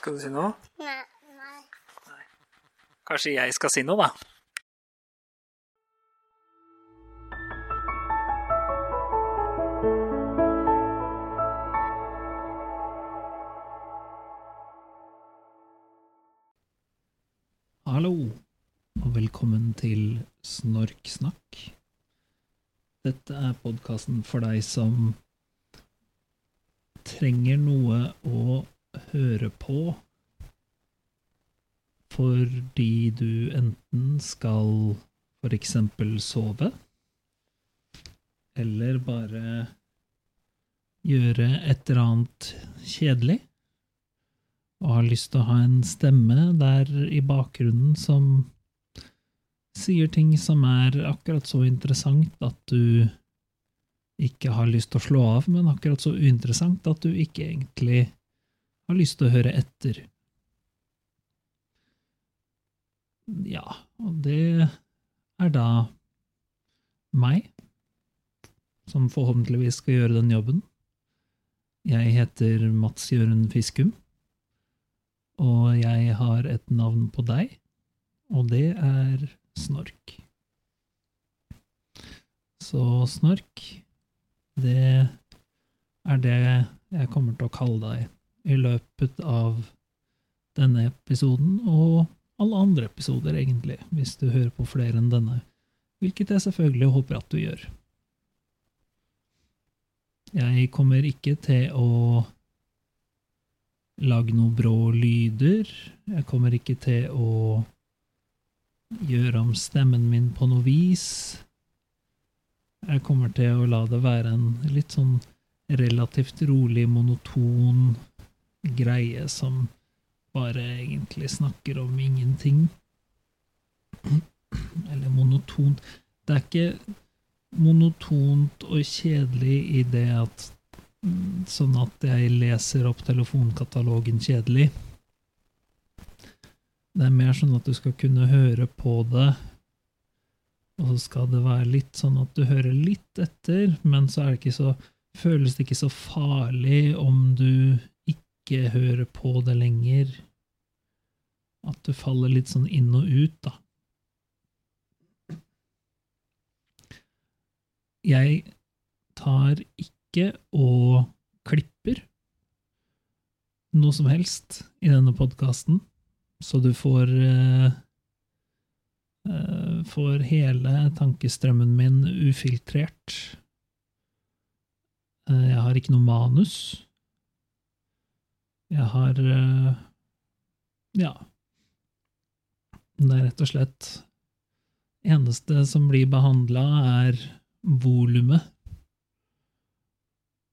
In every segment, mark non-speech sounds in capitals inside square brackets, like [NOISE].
Skal du si noe? Nei. nei. Kanskje jeg skal si noe, da? Hallo, og velkommen til Snorksnakk. Dette er podkasten for deg som trenger noe å høre på fordi du enten skal for eksempel sove, eller bare gjøre et eller annet kjedelig, og har lyst til å ha en stemme der i bakgrunnen som sier ting som er akkurat så interessant at du ikke har lyst til å slå av, men akkurat så uinteressant at du ikke egentlig har lyst til å høre etter. Ja, og det er da meg, som forhåpentligvis skal gjøre den jobben. Jeg heter Mats Jørund Fiskum, og jeg har et navn på deg, og det er Snork. Så Snork, det er det jeg kommer til å kalle deg i løpet av denne episoden, og alle andre episoder, egentlig, hvis du hører på flere enn denne, hvilket jeg selvfølgelig håper at du gjør. Jeg kommer ikke til å lage noen brå lyder, jeg kommer ikke til å gjøre om stemmen min på noe vis. Jeg kommer til å la det være en litt sånn relativt rolig, monoton greie som bare egentlig snakker om ingenting. Eller monotont Det er ikke monotont og kjedelig i det at Sånn at jeg leser opp telefonkatalogen kjedelig. Det er mer sånn at du skal kunne høre på det, og så skal det være litt sånn at du hører litt etter, men så er det ikke så føles det ikke så farlig om du ikke hører på det lenger. At du faller litt sånn inn og ut, da. Jeg tar ikke og klipper noe som helst i denne podkasten, så du får uh, får hele tankestrømmen min ufiltrert. Uh, jeg har ikke noe manus. Jeg har Ja. Det er rett og slett Eneste som blir behandla, er volumet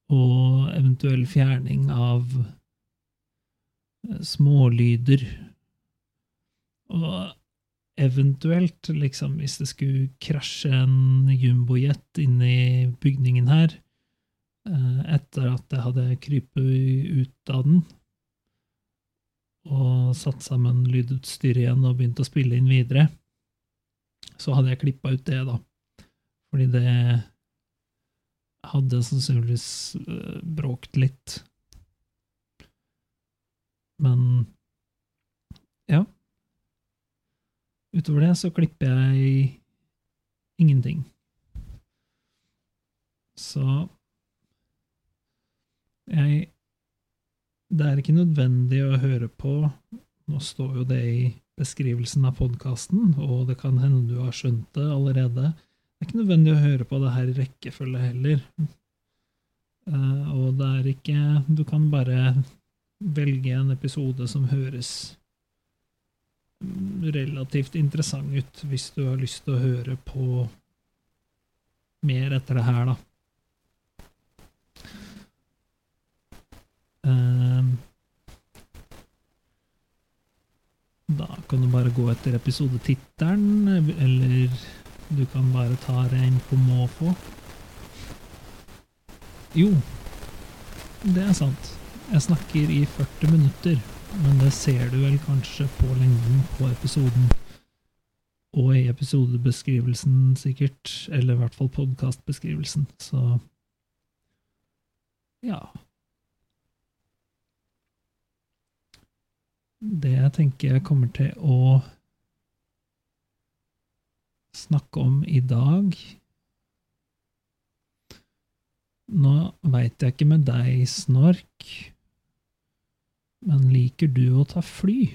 og eventuell fjerning av smålyder. Og eventuelt, liksom, hvis det skulle krasje en jumbojet inni bygningen her, etter at jeg hadde krypet ut av den og satt sammen lydutstyret igjen og begynt å spille inn videre, så hadde jeg klippa ut det, da. Fordi det hadde sannsynligvis bråkt litt. Men ja. Utover det så klipper jeg ingenting. Så jeg Det er ikke nødvendig å høre på. Nå står jo det i beskrivelsen av podkasten, og det kan hende du har skjønt det allerede. Det er ikke nødvendig å høre på det her i rekkefølge heller. Uh, og det er ikke Du kan bare velge en episode som høres relativt interessant ut, hvis du har lyst til å høre på mer etter det her, da. Da kan du bare gå etter episodetittelen, eller du kan bare ta det inn på måfå. Jo, det er sant. Jeg snakker i 40 minutter, men det ser du vel kanskje på lengden på episoden. Og i episodebeskrivelsen, sikkert. Eller i hvert fall podkastbeskrivelsen. Så ja. Det jeg tenker jeg kommer til å snakke om i dag Nå veit jeg ikke med deg, Snork, men liker du å ta fly?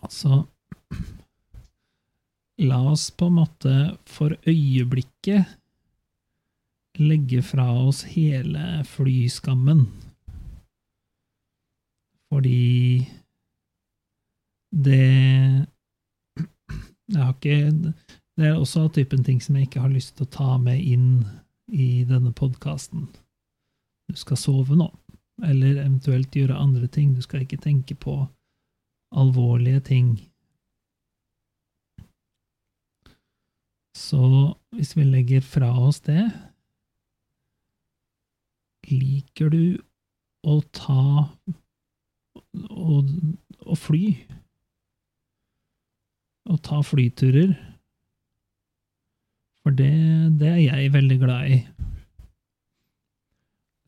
Altså La oss på en måte for øyeblikket legge fra oss hele flyskammen. Fordi det [CLEARS THROAT] Jeg har ikke Det er også typen ting som jeg ikke har lyst til å ta med inn i denne podkasten. Du skal sove nå, eller eventuelt gjøre andre ting. Du skal ikke tenke på alvorlige ting. Så hvis vi legger fra oss det Liker du å ta å fly? Å ta flyturer? For det, det er jeg veldig glad i.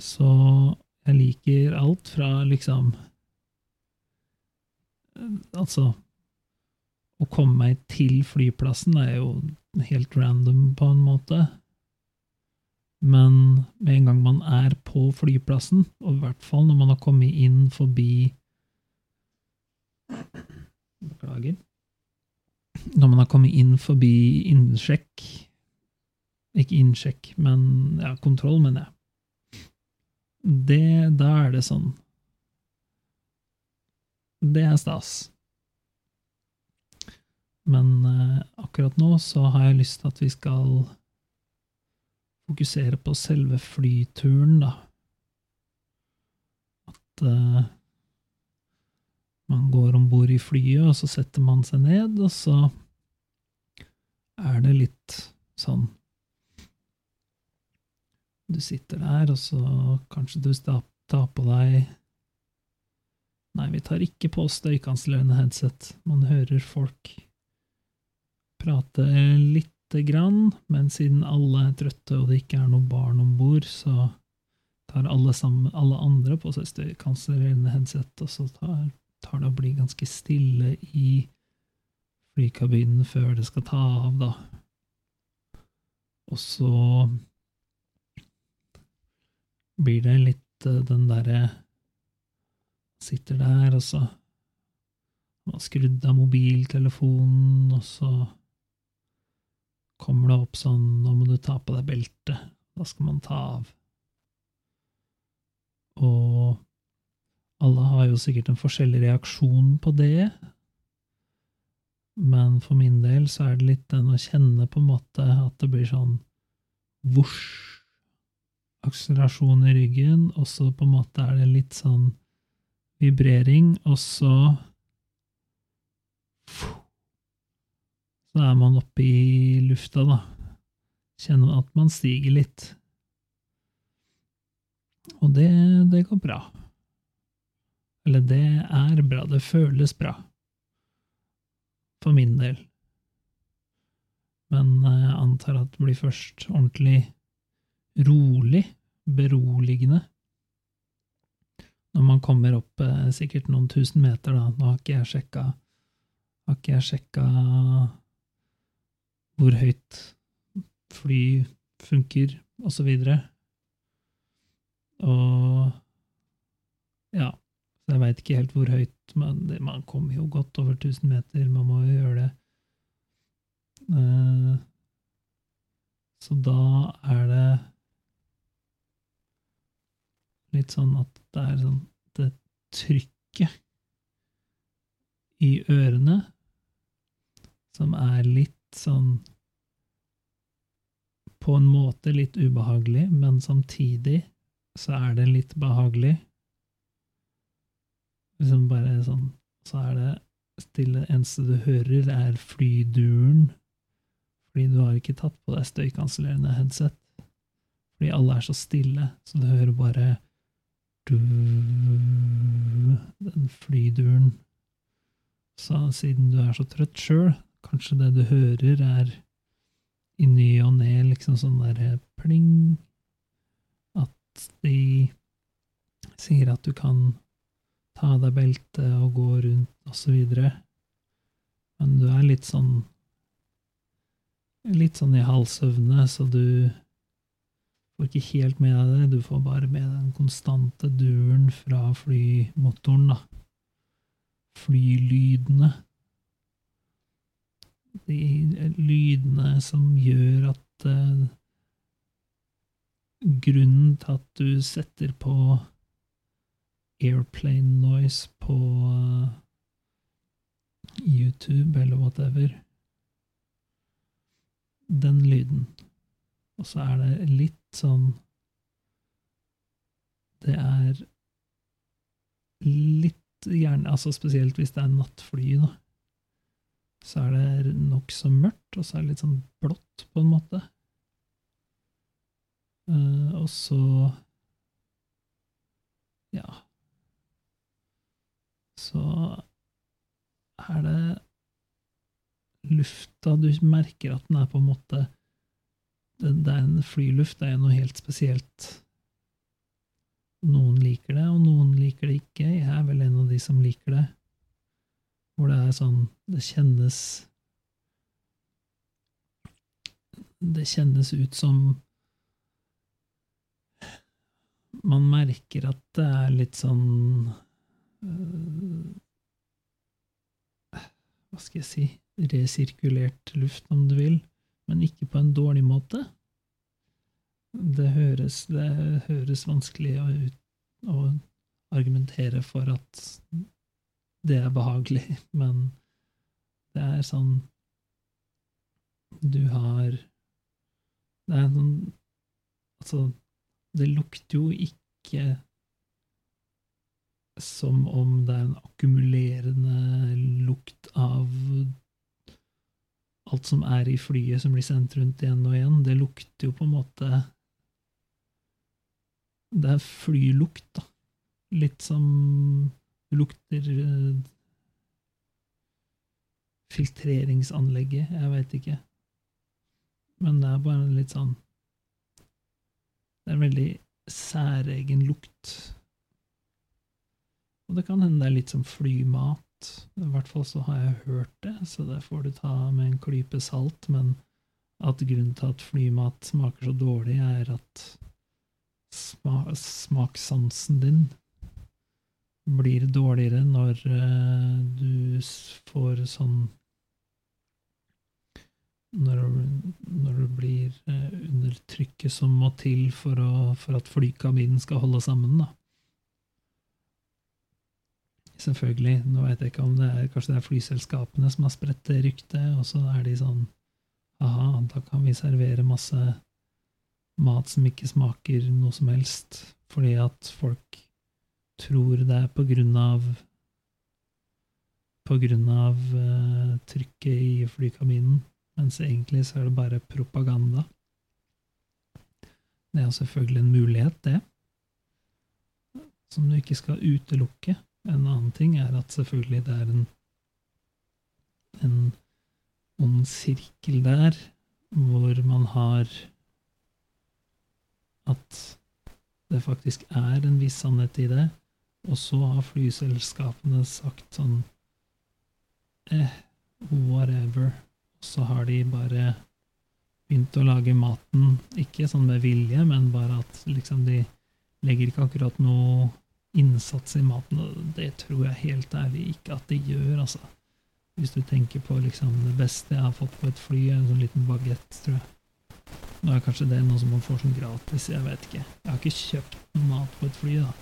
Så jeg liker alt fra liksom Altså Å komme meg til flyplassen er jo helt random, på en måte. Men med en gang man er på flyplassen, og i hvert fall når man har kommet inn forbi Beklager. Når man har kommet inn forbi innsjekk Ikke innsjekk, men ja, kontroll, mener jeg. Det, da er det sånn Det er stas. Men eh, akkurat nå så har jeg lyst til at vi skal fokusere på selve flyturen, da. At uh, man går om bord i flyet, og så setter man seg ned, og så er det litt sånn Du sitter der, og så kanskje du tar på deg Nei, vi tar ikke på støykansellerende headset. Man hører folk prate lite grann, men siden alle er trøtte og det ikke er noen barn om bord, så tar alle, sammen, alle andre på seg støykansellerende headset, og så tar, tar det å bli ganske stille i flykabinen før det skal ta av, da. Og så blir det litt uh, den derre Sitter der, og så Man har skrudd av mobiltelefonen, og så kommer det opp sånn nå må du ta på deg beltet, da skal man ta av. Og alle har jo sikkert en forskjellig reaksjon på det, men for min del så er det litt den å kjenne på en måte at det blir sånn vosj, akselerasjon i ryggen, og så på en måte er det litt sånn vibrering, og så så er man oppe i lufta, da. Kjenner at man stiger litt. Og det, det går bra. Eller det er bra. Det føles bra. For min del. Men jeg antar at det blir først ordentlig rolig, beroligende, når man kommer opp eh, sikkert noen tusen meter, da. Nå har ikke jeg sjekka Har ikke jeg sjekka hvor høyt fly funker, og så videre. Og ja, så jeg veit ikke helt hvor høyt men Man kommer jo godt over 1000 meter, man må jo gjøre det. Uh, så da er det litt sånn at det er sånn Det trykket i ørene som er litt sånn På en måte litt ubehagelig, men samtidig så er det litt behagelig. Liksom bare sånn Så er det stille. Eneste du hører, er flyduren. Fordi du har ikke tatt på deg støykansellerende headset. Fordi alle er så stille, så du hører bare du, den flyduren. Så siden du er så trøtt sjøl, Kanskje det du hører, er i ny og ne liksom sånn derre pling At de sier at du kan ta av deg beltet og gå rundt, videre. Men du er litt sånn Litt sånn i halvsøvne, så du får ikke helt med deg det. Du får bare med den konstante duren fra flymotoren, da. Flylydene. De lydene som gjør at eh, Grunnen til at du setter på airplane noise på eh, YouTube eller whatever Den lyden. Og så er det litt sånn Det er litt gjerne Altså spesielt hvis det er nattfly, da. Så er det nokså mørkt, og så er det litt sånn blått, på en måte. Eh, og så Ja. Så er det lufta Du merker at den er på en måte det, det er en flyluft, det er noe helt spesielt. Noen liker det, og noen liker det ikke. Jeg er vel en av de som liker det. Hvor det er sånn Det kjennes Det kjennes ut som Man merker at det er litt sånn Hva skal jeg si Resirkulert luft, om du vil men ikke på en dårlig måte. Det høres, det høres vanskelig ut å argumentere for at det er behagelig, [LAUGHS] men det er sånn Du har Det er sånn Altså, det lukter jo ikke som om det er en akkumulerende lukt av alt som er i flyet som blir sendt rundt igjen og igjen, det lukter jo på en måte Det er flylukt, da. Litt som Det lukter uh, Filtreringsanlegget, jeg veit ikke. Men det er bare litt sånn Det er en veldig særegen lukt. Og det kan hende det er litt som flymat I hvert fall så har jeg hørt det, så det får du ta med en klype salt. Men at grunnen til at flymat smaker så dårlig, er at sma smakssansen din blir dårligere når uh, du får sånn når, når du blir undertrykket under trykket som må til for, å, for at flykabinen skal holde sammen, da. Selvfølgelig. Nå vet jeg ikke om det er kanskje det er flyselskapene som har spredt det ryktet, og så er de sånn Aha, da kan vi servere masse mat som ikke smaker noe som helst, fordi at folk tror det er på grunn av på grunn av uh, trykket i flykabinen, mens egentlig så er det bare propaganda. Det er jo selvfølgelig en mulighet, det, som du ikke skal utelukke. En annen ting er at selvfølgelig det er en, en ond sirkel der, hvor man har at det faktisk er en viss sannhet i det, og så har flyselskapene sagt sånn eh, whatever. Så har de bare begynt å lage maten, ikke sånn med vilje, men bare at liksom de legger ikke akkurat noe innsats i maten, og det tror jeg helt ærlig ikke at det gjør, altså. Hvis du tenker på liksom det beste jeg har fått på et fly, en sånn liten bagett, tror jeg. Nå er kanskje det noe som man får sånn gratis, jeg vet ikke. Jeg har ikke kjøpt noe mat på et fly, da.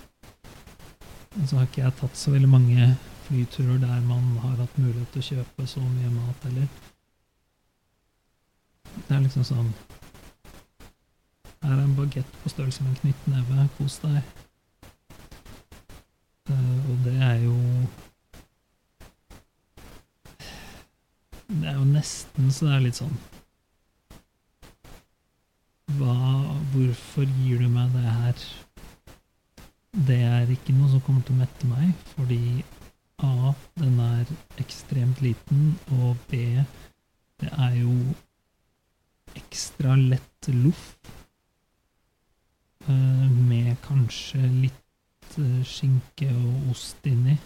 Men så har ikke jeg tatt så veldig mange flyturer der man har hatt mulighet til å kjøpe så mye mat heller. Det er liksom sånn Her er en bagett på størrelse med en knyttneve, kos deg. Og det er jo Det er jo nesten så det er litt sånn Hva Hvorfor gir du meg det her? Det er ikke noe som kommer til å mette meg, fordi A. Den er ekstremt liten, og B. Det er jo ekstra lett loff. Uh, med kanskje litt eh, skinke og ost inni.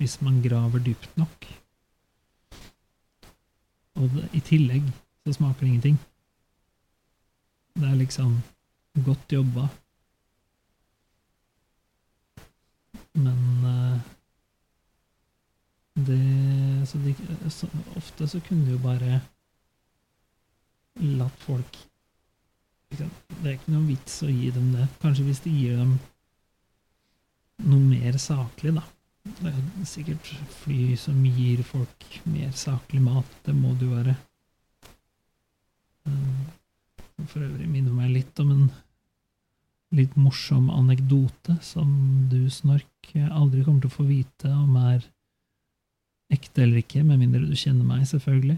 Hvis man graver dypt nok. Og det, i tillegg så smaker det ingenting. Det er liksom godt jobba. Men uh, det så, de, så Ofte så kunne du jo bare latt folk liksom, Det er ikke noen vits å gi dem det. Kanskje hvis de gir dem noe mer saklig, da. Det er sikkert fly som gir folk mer saklig mat. Det må det jo være. Eh, For øvrig minner meg litt om en litt morsom anekdote som du, Snork, aldri kommer til å få vite om er ekte eller ikke, med mindre du kjenner meg, selvfølgelig.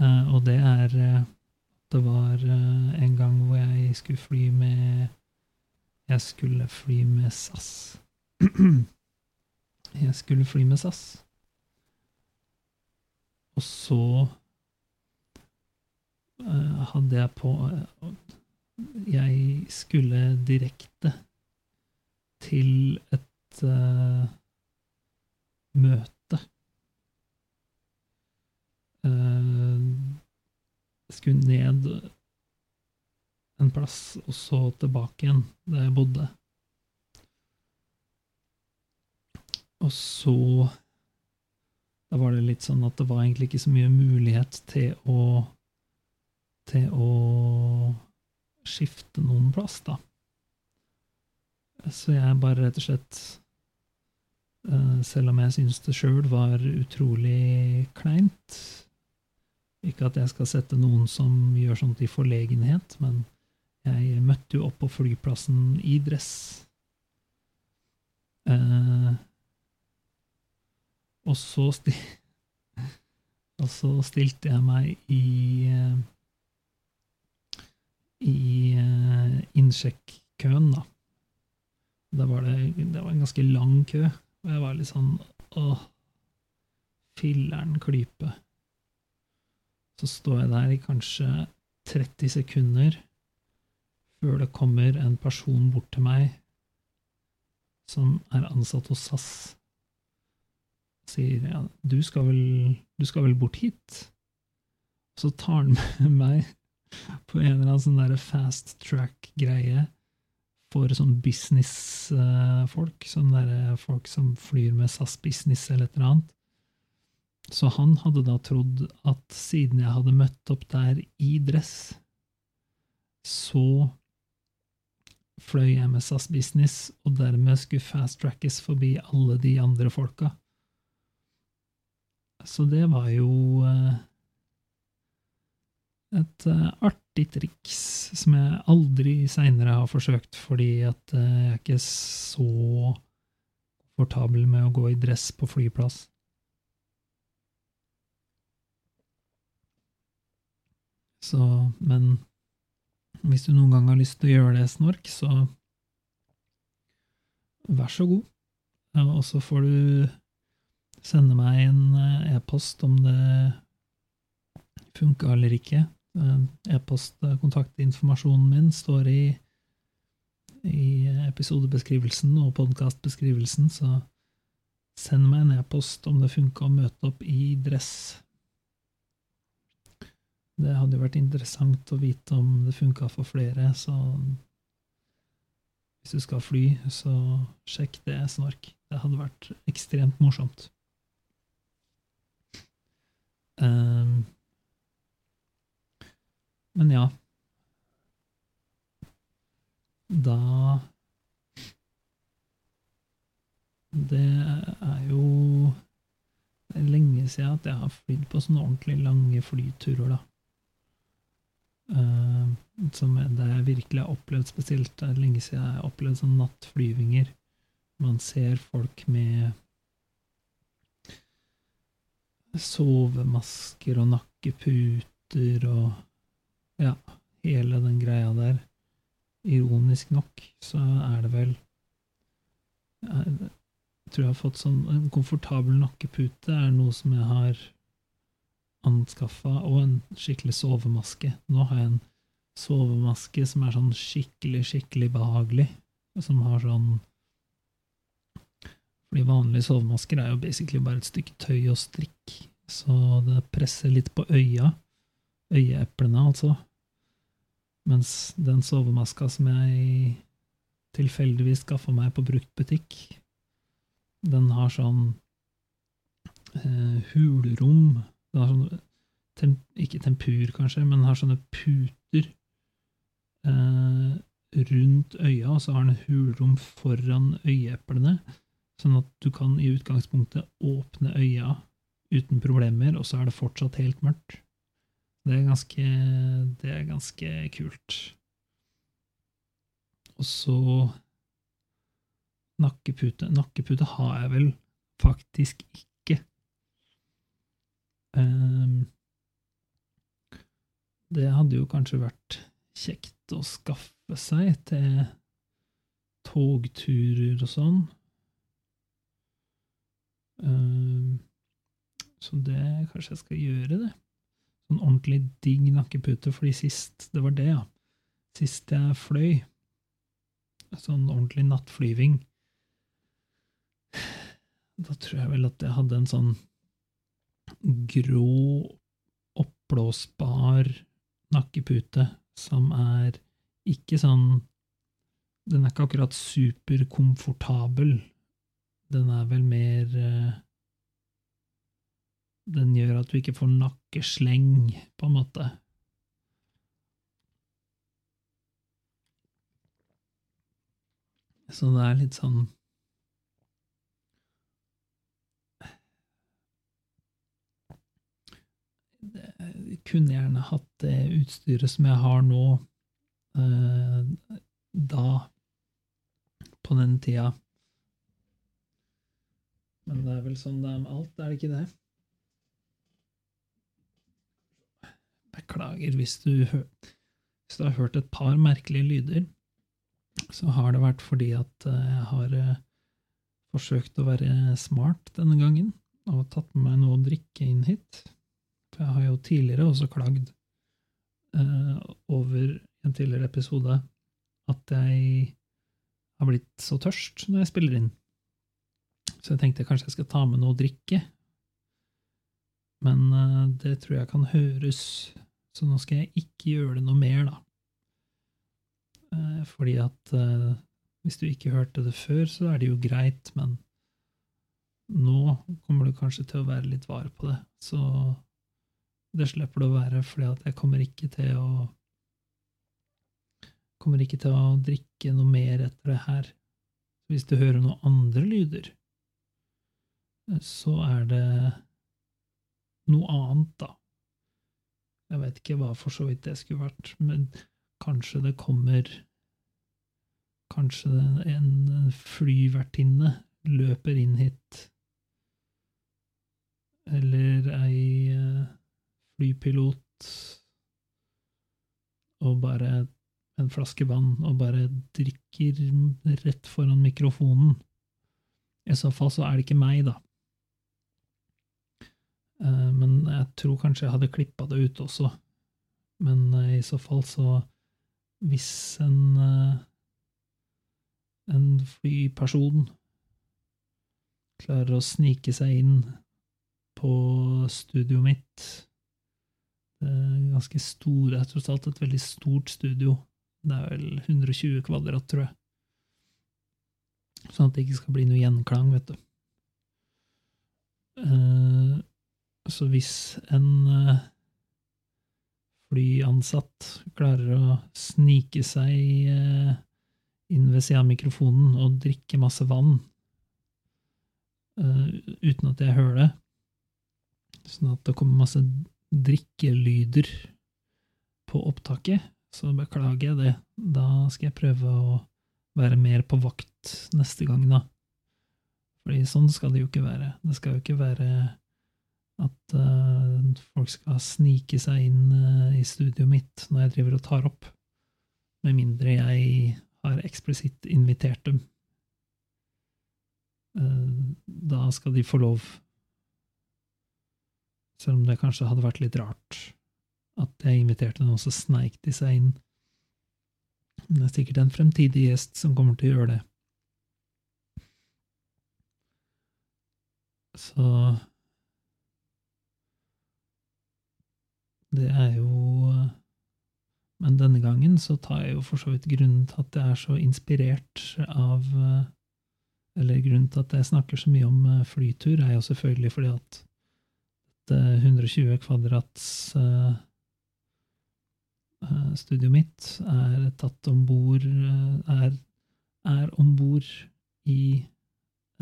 Eh, og det er eh, Det var en gang hvor jeg skulle fly med Jeg skulle fly med SAS. jeg skulle fly med SAS. Og så eh, hadde jeg på eh, Jeg skulle direkte til et uh, møte. Uh, skulle ned en plass, og så tilbake igjen, der jeg bodde. Og så Da var det litt sånn at det var egentlig ikke så mye mulighet til å til å skifte noen plass, da. Så jeg bare rett og slett eh, Selv om jeg syns det sjøl var utrolig kleint Ikke at jeg skal sette noen som gjør sånt i forlegenhet, men jeg møtte jo opp på flyplassen i dress. Eh, og så sti [LAUGHS] Og så stilte jeg meg i eh, i eh, innsjekkøen, da. Da var det, det var en ganske lang kø, og jeg var litt sånn åh, filler'n klype. Så står jeg der i kanskje 30 sekunder før det kommer en person bort til meg som er ansatt hos SAS. Sier ja, du skal vel, du skal vel bort hit? Så tar han med meg på en eller annen sånn der fast track-greie for sånn business-folk. Sånn der folk som flyr med SAS Business eller et eller annet. Så han hadde da trodd at siden jeg hadde møtt opp der i dress, så fløy jeg med SAS Business, og dermed skulle fast-trackes forbi alle de andre folka. Så det var jo eh, et eh, artig triks som jeg aldri seinere har forsøkt, fordi at eh, jeg er ikke så komfortabel med å gå i dress på flyplass. Så, men hvis du noen gang har lyst til å gjøre det, Snork, så vær så god. Og så får du sende meg en eh, e-post om det funka eller ikke. Eh, E-postkontaktinformasjonen min står i, i episodebeskrivelsen og podkastbeskrivelsen, så send meg en e-post om det funka å møte opp i dress. Det hadde jo vært interessant å vite om det funka for flere, så hvis du skal fly, så sjekk det, Snork. Det hadde vært ekstremt morsomt. Um, men ja Da Det er jo lenge siden at jeg har flydd på sånne ordentlig lange flyturer, da. Eh, som det jeg virkelig har opplevd spesielt. Det er lenge siden jeg har opplevd sånn nattflyvinger. Man ser folk med sovemasker og nakkeputer og ja, hele den greia der. Ironisk nok så er det vel Jeg tror jeg har fått sånn En komfortabel nakkepute er noe som jeg har anskaffa, og en skikkelig sovemaske. Nå har jeg en sovemaske som er sånn skikkelig, skikkelig behagelig. som har sånn Fordi vanlige sovemasker er jo basically bare et stykke tøy og strikk, så det presser litt på øya. Øyeeplene, altså. Mens den sovemaska som jeg tilfeldigvis skaffa meg på bruktbutikk, den har sånn eh, hulrom Den har sånne tem, Ikke tempur, kanskje, men den har sånne puter eh, rundt øya, og så har den hulrom foran øyeeplene, sånn at du kan i utgangspunktet åpne øya uten problemer, og så er det fortsatt helt mørkt. Det er ganske, det er ganske kult. Og så nakkepute. Nakkepute har jeg vel faktisk ikke. Um, det hadde jo kanskje vært kjekt å skaffe seg til togturer og sånn. Um, så det kanskje jeg skal gjøre, det. Sånn ordentlig digg nakkepute, fordi sist Det var det, ja. Sist jeg fløy, sånn ordentlig nattflyving, [SIGHS] da tror jeg vel at jeg hadde en sånn grå, oppblåsbar nakkepute som er ikke sånn Den er ikke akkurat superkomfortabel. Den er vel mer eh, Den gjør at du ikke får nakkesleng, på en måte. Så det er litt sånn kunne gjerne hatt det utstyret som jeg har nå, eh, da, på den tida. Men det er vel sånn det er med alt, er det ikke det? Beklager hvis du, hvis du har hørt et par merkelige lyder, så har det vært fordi at eh, jeg har eh, forsøkt å være smart denne gangen og tatt med meg noe å drikke inn hit. Jeg har jo tidligere også klagd eh, over en tidligere episode at jeg har blitt så tørst når jeg spiller inn. Så jeg tenkte kanskje jeg skal ta med noe å drikke. Men eh, det tror jeg kan høres, så nå skal jeg ikke gjøre det noe mer, da. Eh, fordi at eh, hvis du ikke hørte det før, så er det jo greit, men nå kommer du kanskje til å være litt var på det. Så det slipper det å være, fordi at jeg kommer ikke til å Kommer ikke til å drikke noe mer etter det her. Hvis du hører noen andre lyder, så er det noe annet, da. Jeg vet ikke hva for så vidt det skulle vært, men kanskje det kommer Kanskje en flyvertinne løper inn hit, eller ei flypilot og bare en flaske vann og bare drikker rett foran mikrofonen. I så fall så er det ikke meg, da. Eh, men jeg tror kanskje jeg hadde klippa det ut også. Men eh, i så fall så Hvis en eh, en flyperson klarer å snike seg inn på studioet mitt ganske stor, det er tross alt et veldig stort studio. Det er vel 120 kvadrat, tror jeg. Sånn at det ikke skal bli noe gjenklang, vet du. Eh, så hvis en eh, flyansatt klarer å snike seg eh, inn ved siden av mikrofonen og drikke masse vann uten at jeg hører det, sånn at det kommer masse drikkelyder på opptaket, så beklager jeg det. Da skal jeg prøve å være mer på vakt neste gang, da. Fordi sånn skal det jo ikke være. Det skal jo ikke være at uh, folk skal snike seg inn uh, i studioet mitt når jeg driver og tar opp, med mindre jeg har eksplisitt invitert dem. Uh, da skal de få lov selv om det kanskje hadde vært litt rart at jeg inviterte noen, så sneik de seg inn Men Det er sikkert en fremtidig gjest som kommer til å gjøre det. Så Det er jo Men denne gangen så tar jeg jo for så vidt grunnen til at jeg er så inspirert av Eller grunnen til at jeg snakker så mye om eh, flytur, er jo selvfølgelig fordi at 120 kvadrats uh, studioet mitt er tatt om bord Er, er om bord i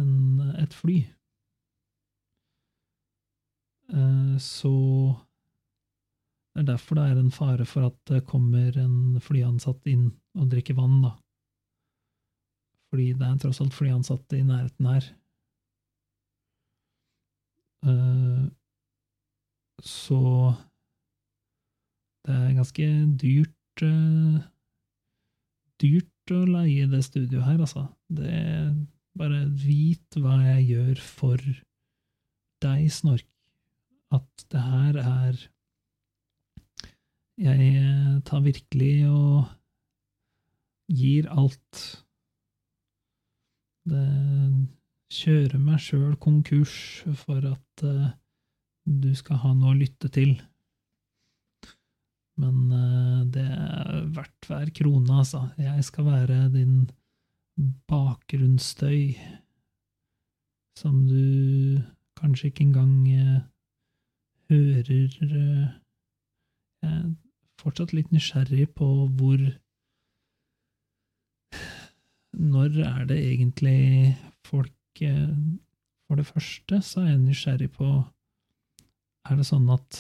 en, et fly. Uh, så det er derfor det er en fare for at det kommer en flyansatt inn og drikker vann, da. Fordi det er tross alt flyansatte i nærheten her. Uh, så det er ganske dyrt uh, Dyrt å leie det studioet her, altså. Det Bare vit hva jeg gjør for deg, Snork. At det her er jeg eh, tar virkelig og gir alt. Det kjører meg sjøl konkurs for at uh, du skal ha noe å lytte til. Men uh, det er verdt hver krone, altså. Jeg skal være din bakgrunnsstøy som du kanskje ikke engang uh, hører Jeg er fortsatt litt nysgjerrig på hvor Når er det egentlig folk eh, For det første så er jeg nysgjerrig på Er det sånn at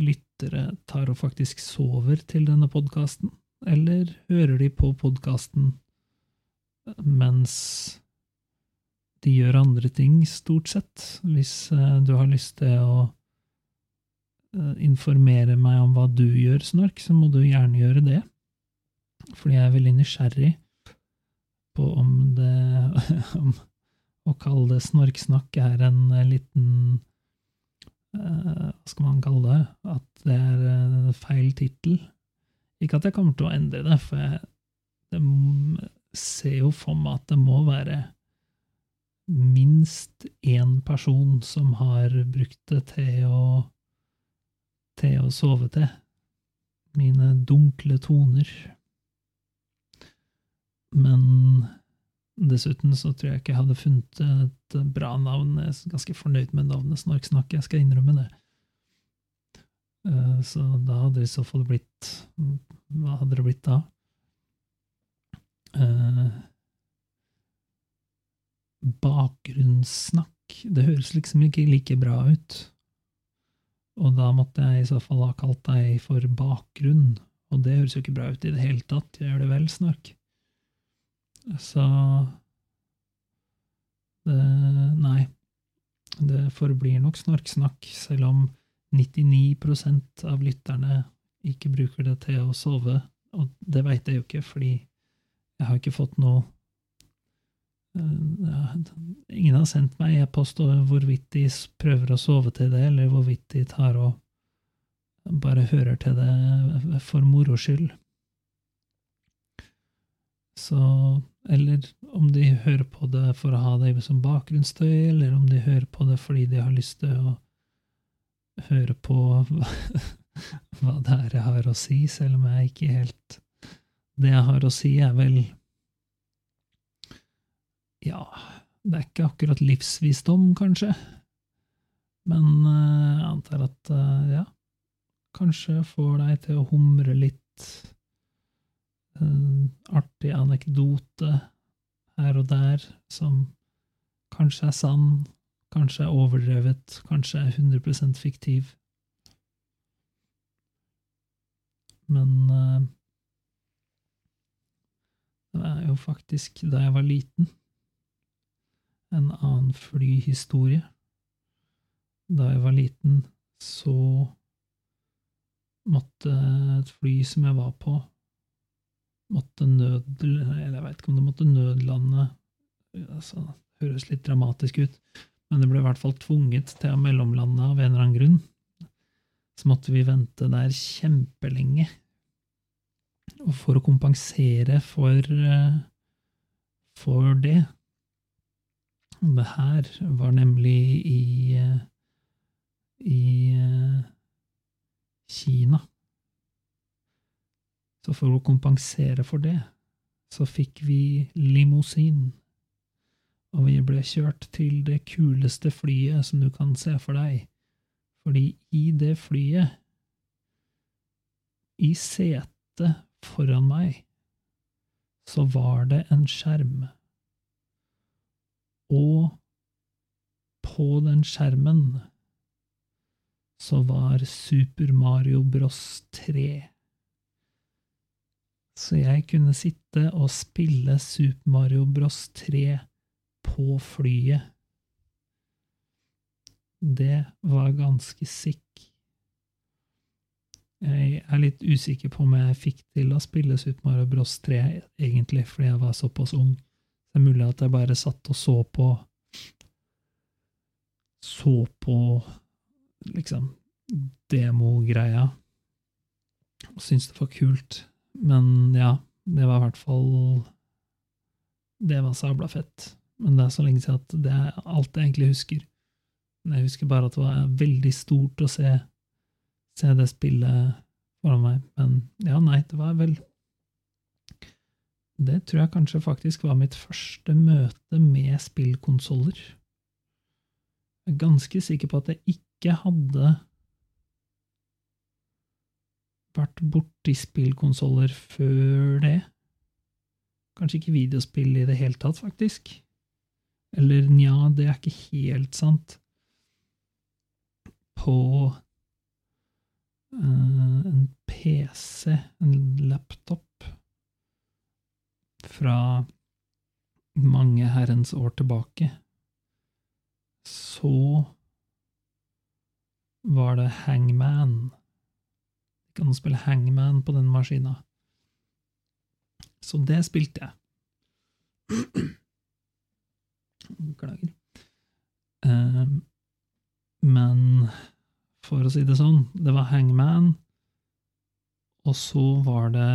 lyttere tar og faktisk sover til denne podkasten, eller hører de på podkasten mens de gjør andre ting, stort sett? Hvis eh, du har lyst til å Eh, informere meg om hva du gjør, Snork, så må du gjerne gjøre det. Fordi jeg er veldig nysgjerrig på om det [LAUGHS] om Å kalle det snorksnakk er en eh, liten Hva skal man kalle det? At det er uh, feil tittel. Ikke at jeg kommer til å endre det, for jeg det ser jo for meg at det må være minst én person som har brukt det til å til å sove til. Mine dunkle toner. Men dessuten så tror jeg ikke jeg hadde funnet et bra navn. Jeg er ganske fornøyd med navnet Snorksnakk, jeg skal innrømme det. Eh, så da hadde det i så fall blitt Hva hadde det blitt da? Eh, bakgrunnssnakk. Det høres liksom ikke like bra ut. Og da måtte jeg i så fall ha kalt deg for bakgrunn, og det høres jo ikke bra ut i det hele tatt, gjør det vel, Snork? Så det, Nei. Det forblir nok snorksnakk, selv om 99% av lytterne ikke bruker det til å sove, og det veit jeg jo ikke, fordi jeg har ikke fått noe Ingen har sendt meg e-post hvorvidt de prøver å sove til det, eller hvorvidt de tar og bare hører til det for moro skyld. Så Eller om de hører på det for å ha det som bakgrunnsstøy, eller om de hører på det fordi de har lyst til å høre på hva, [LAUGHS] hva det er jeg har å si, selv om jeg ikke helt Det jeg har å si, er vel ja, det er ikke akkurat livsvisdom, kanskje. Men uh, jeg antar at, uh, ja, kanskje får deg til å humre litt. En artig anekdote her og der som kanskje er sann, kanskje er overdrevet, kanskje er 100% fiktiv. Men uh, det er jo faktisk da jeg var liten en annen flyhistorie. Da jeg var liten, så måtte et fly som jeg var på, måtte nød... Eller jeg veit ikke om det måtte nødlande altså, Det høres litt dramatisk ut, men det ble i hvert fall tvunget til å mellomlande av en eller annen grunn. Så måtte vi vente der kjempelenge. Og for å kompensere for, eh, for det Det her var nemlig i, eh, i eh, Kina. Så for å kompensere for det, så fikk vi limousin. Og vi ble kjørt til det kuleste flyet som du kan se for deg. Fordi i det flyet, i setet foran meg, så var det en skjerm. Og på den skjermen så var Super Mario Bros 3. Så jeg kunne sitte og spille Super Mario Bros 3 på flyet. Det var ganske sick. Jeg er litt usikker på om jeg fikk til å spille Super Mario Bros 3, egentlig, fordi jeg var såpass ung. Det er mulig at jeg bare satt og så på Så på liksom demogreia og syntes det var kult. Men ja, det var i hvert fall Det var sabla fett. Men det er så lenge siden at det er alt jeg egentlig husker. Jeg husker bare at det var veldig stort å se, se det spillet foran meg. Men ja, nei, det var vel Det tror jeg kanskje faktisk var mitt første møte med spillkonsoller. Jeg er ganske sikker på at jeg ikke hadde vært borti spillkonsoller før det. Kanskje ikke videospill i det hele tatt, faktisk. Eller nja, det er ikke helt sant. På uh, en PC, en laptop, fra mange herrens år tilbake, så var det Hangman. Du å spille Hangman på den maskina. Så det spilte jeg. [CLEARS THROAT] Beklager. Uh, men for å si det sånn, det var Hangman, og så var det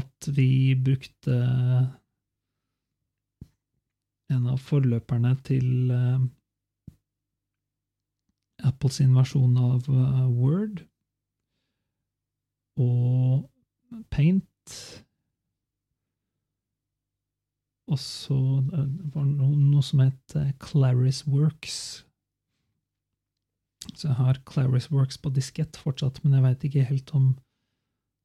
at vi brukte en av forløperne til uh, Apples versjon av uh, Word og Paint og så eh, var det noe, som het eh, Claris Works. Så jeg har Claris Works på diskett fortsatt, men jeg veit ikke helt om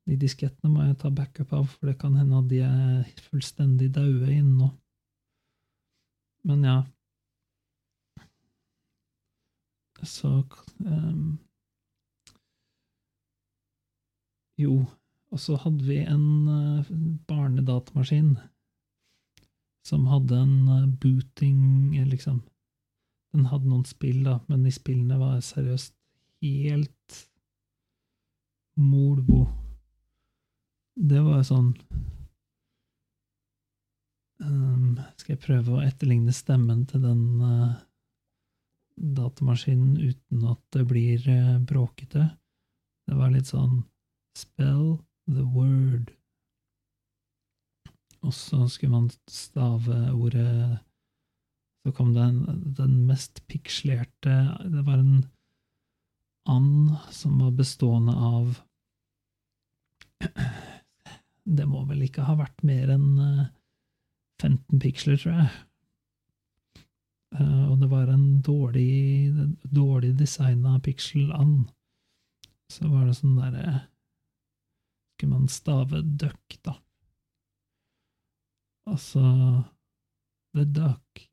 de diskettene må jeg ta backup av, for det kan hende at de er fullstendig daue innen nå. Men ja Så um, Jo, og så hadde vi en uh, barnedatamaskin som hadde en uh, booting, eh, liksom. Den hadde noen spill, da, men de spillene var seriøst helt molbo. Det var sånn um, Skal jeg prøve å etterligne stemmen til den uh, datamaskinen uten at det blir uh, bråkete? Det var litt sånn Spell the word. Og så skulle man stave ordet Så kom det den mest pikslerte Det var en and som var bestående av [CLEARS THROAT] Det må vel ikke ha vært mer enn 15 eh, piksler, tror jeg. Eh, og det var en dårlig, dårlig designa pixel-and. Så var det sånn derre Skulle man stave duck, da. Altså The duck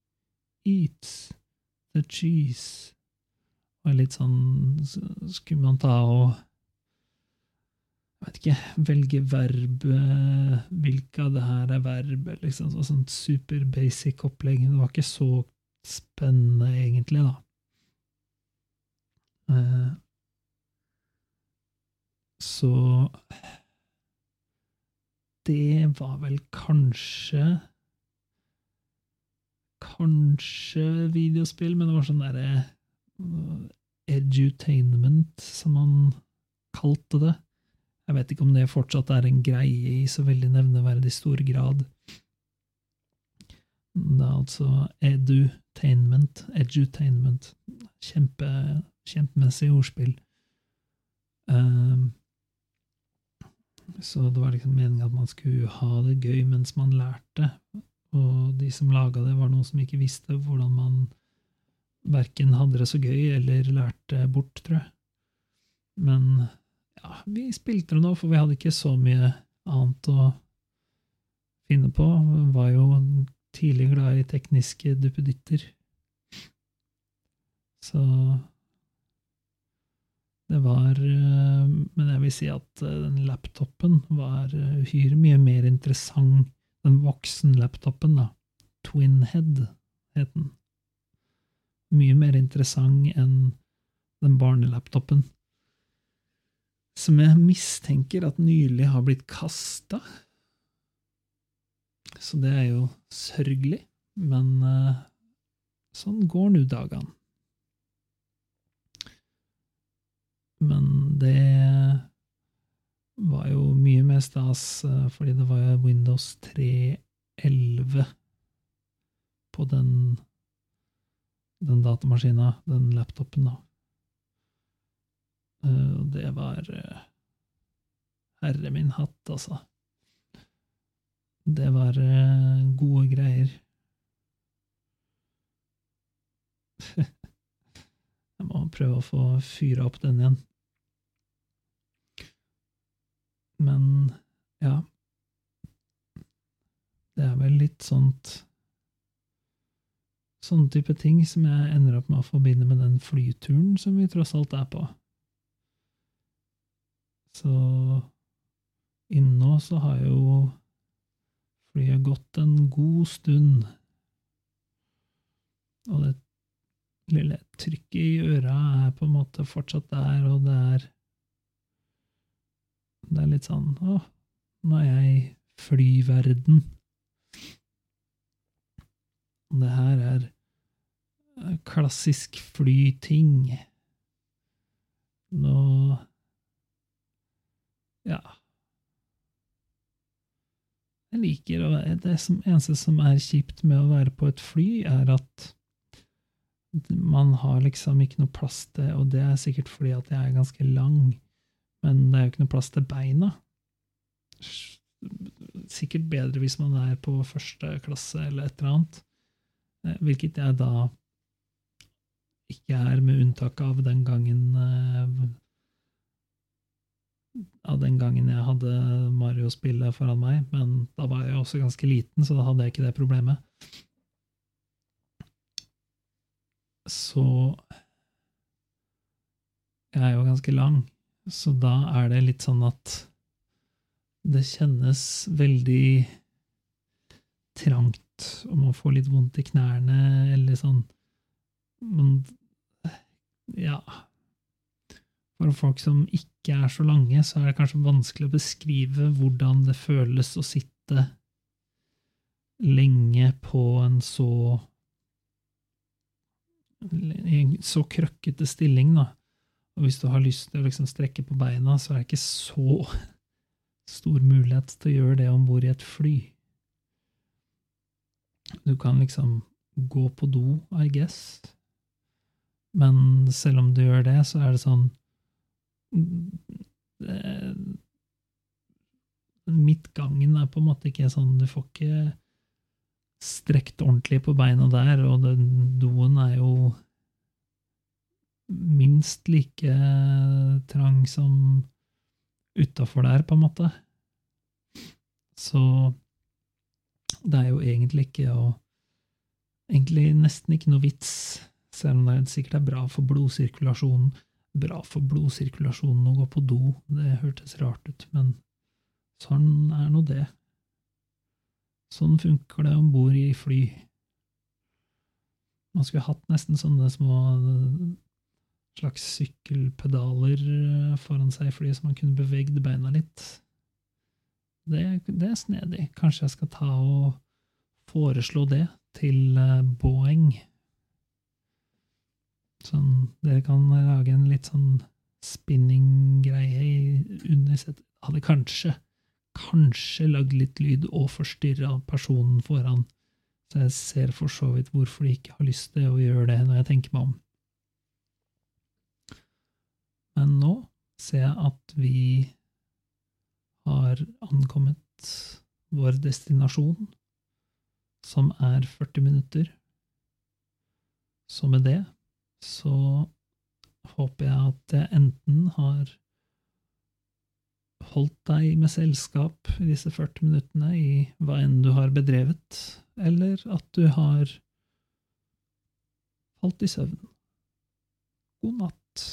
eats the cheese. Og litt sånn Skulle man ta og jeg vet ikke, velge verb Hvilke av det her er verb? liksom Sånn super basic opplegg. Det var ikke så spennende, egentlig, da. Eh, så det var vel kanskje Kanskje videospill, men det var sånn derre uh, edutainment, som man kalte det. Jeg vet ikke om det fortsatt er en greie i så veldig nevneverdig stor grad. Det er altså edutainment, edutainment. Kjempe, kjempemessig ordspill. Um, så det var liksom meningen at man skulle ha det gøy mens man lærte, og de som laga det, var noen som ikke visste hvordan man verken hadde det så gøy eller lærte bort, tror jeg. Men ja, vi spilte det nå, for vi hadde ikke så mye annet å finne på. Det var jo tidlig glad i tekniske duppeditter. Så det var eh, Men jeg vil si at eh, den laptopen var eh, uhyre mye mer interessant. Den voksen-laptopen, da. Twinhead het den. Mye mer interessant enn den barnelaptopen. Som jeg mistenker at nylig har blitt kasta. Så det er jo sørgelig, men sånn går nå dagene. Men det var jo mye mer stas, eh, fordi det var Windows 3.11 på den, den datamaskina, den laptopen, da. Eh, og det var eh, Herre min hatt, altså. Det var gode greier. [LAUGHS] Jeg må prøve å få fyra opp den igjen. Men ja Det er vel litt sånt Sånne type ting som jeg ender opp med å forbinde med den flyturen som vi tross alt er på. Så innen nå så har jo flyet gått en god stund. Og det lille trykket i øra er på en måte fortsatt der, og det er det er litt sånn Å, nå er jeg i flyverden. Det her er klassisk flyting. Nå Ja. Jeg liker å være Det som, eneste som er kjipt med å være på et fly, er at man har liksom ikke noe plass til Og det er sikkert fordi at jeg er ganske lang men det er jo ikke noe plass til beina. Sikkert bedre hvis man er på første klasse eller et eller annet, eh, hvilket jeg da ikke er, med unntak av den gangen av den gangen jeg hadde Mario-spillet foran meg, men da var jeg også ganske liten, så da hadde jeg ikke det problemet. Så jeg er jo ganske lang, så da er det litt sånn at det kjennes veldig trangt, og man får litt vondt i knærne, eller sånn Men ja For folk som ikke er så lange, så er det kanskje vanskelig å beskrive hvordan det føles å sitte lenge på en så en så krøkkete stilling, da. Og hvis du har lyst til å liksom strekke på beina, så er det ikke så stor mulighet til å gjøre det om bord i et fly. Du kan liksom gå på do, I guess, men selv om du gjør det, så er det sånn Midtgangen er på en måte ikke sånn Du får ikke strekt ordentlig på beina der, og den doen er jo minst like trang som utafor der, på en måte. Så det er jo egentlig ikke å Egentlig nesten ikke noe vits, selv om det sikkert er bra for blodsirkulasjonen. Bra for blodsirkulasjonen å gå på do, det hørtes rart ut, men sånn er nå det. Sånn funker det om bord i fly. Man skulle hatt nesten sånne små slags sykkelpedaler eh, foran seg i flyet, så man kunne bevegd beina litt. Det, det, er snedig. Kanskje jeg skal ta og foreslå det til eh, Boeing. Sånn, dere kan lage en litt sånn spinning-greie under setet. hadde kanskje, kanskje lagd litt lyd og forstyrra personen foran, så jeg ser for så vidt hvorfor de ikke har lyst til å gjøre det, når jeg tenker meg om. Men nå ser jeg at vi har ankommet vår destinasjon, som er 40 minutter. Så med det så håper jeg at jeg enten har holdt deg med selskap i disse 40 minuttene i hva enn du har bedrevet, eller at du har falt i søvn. God natt.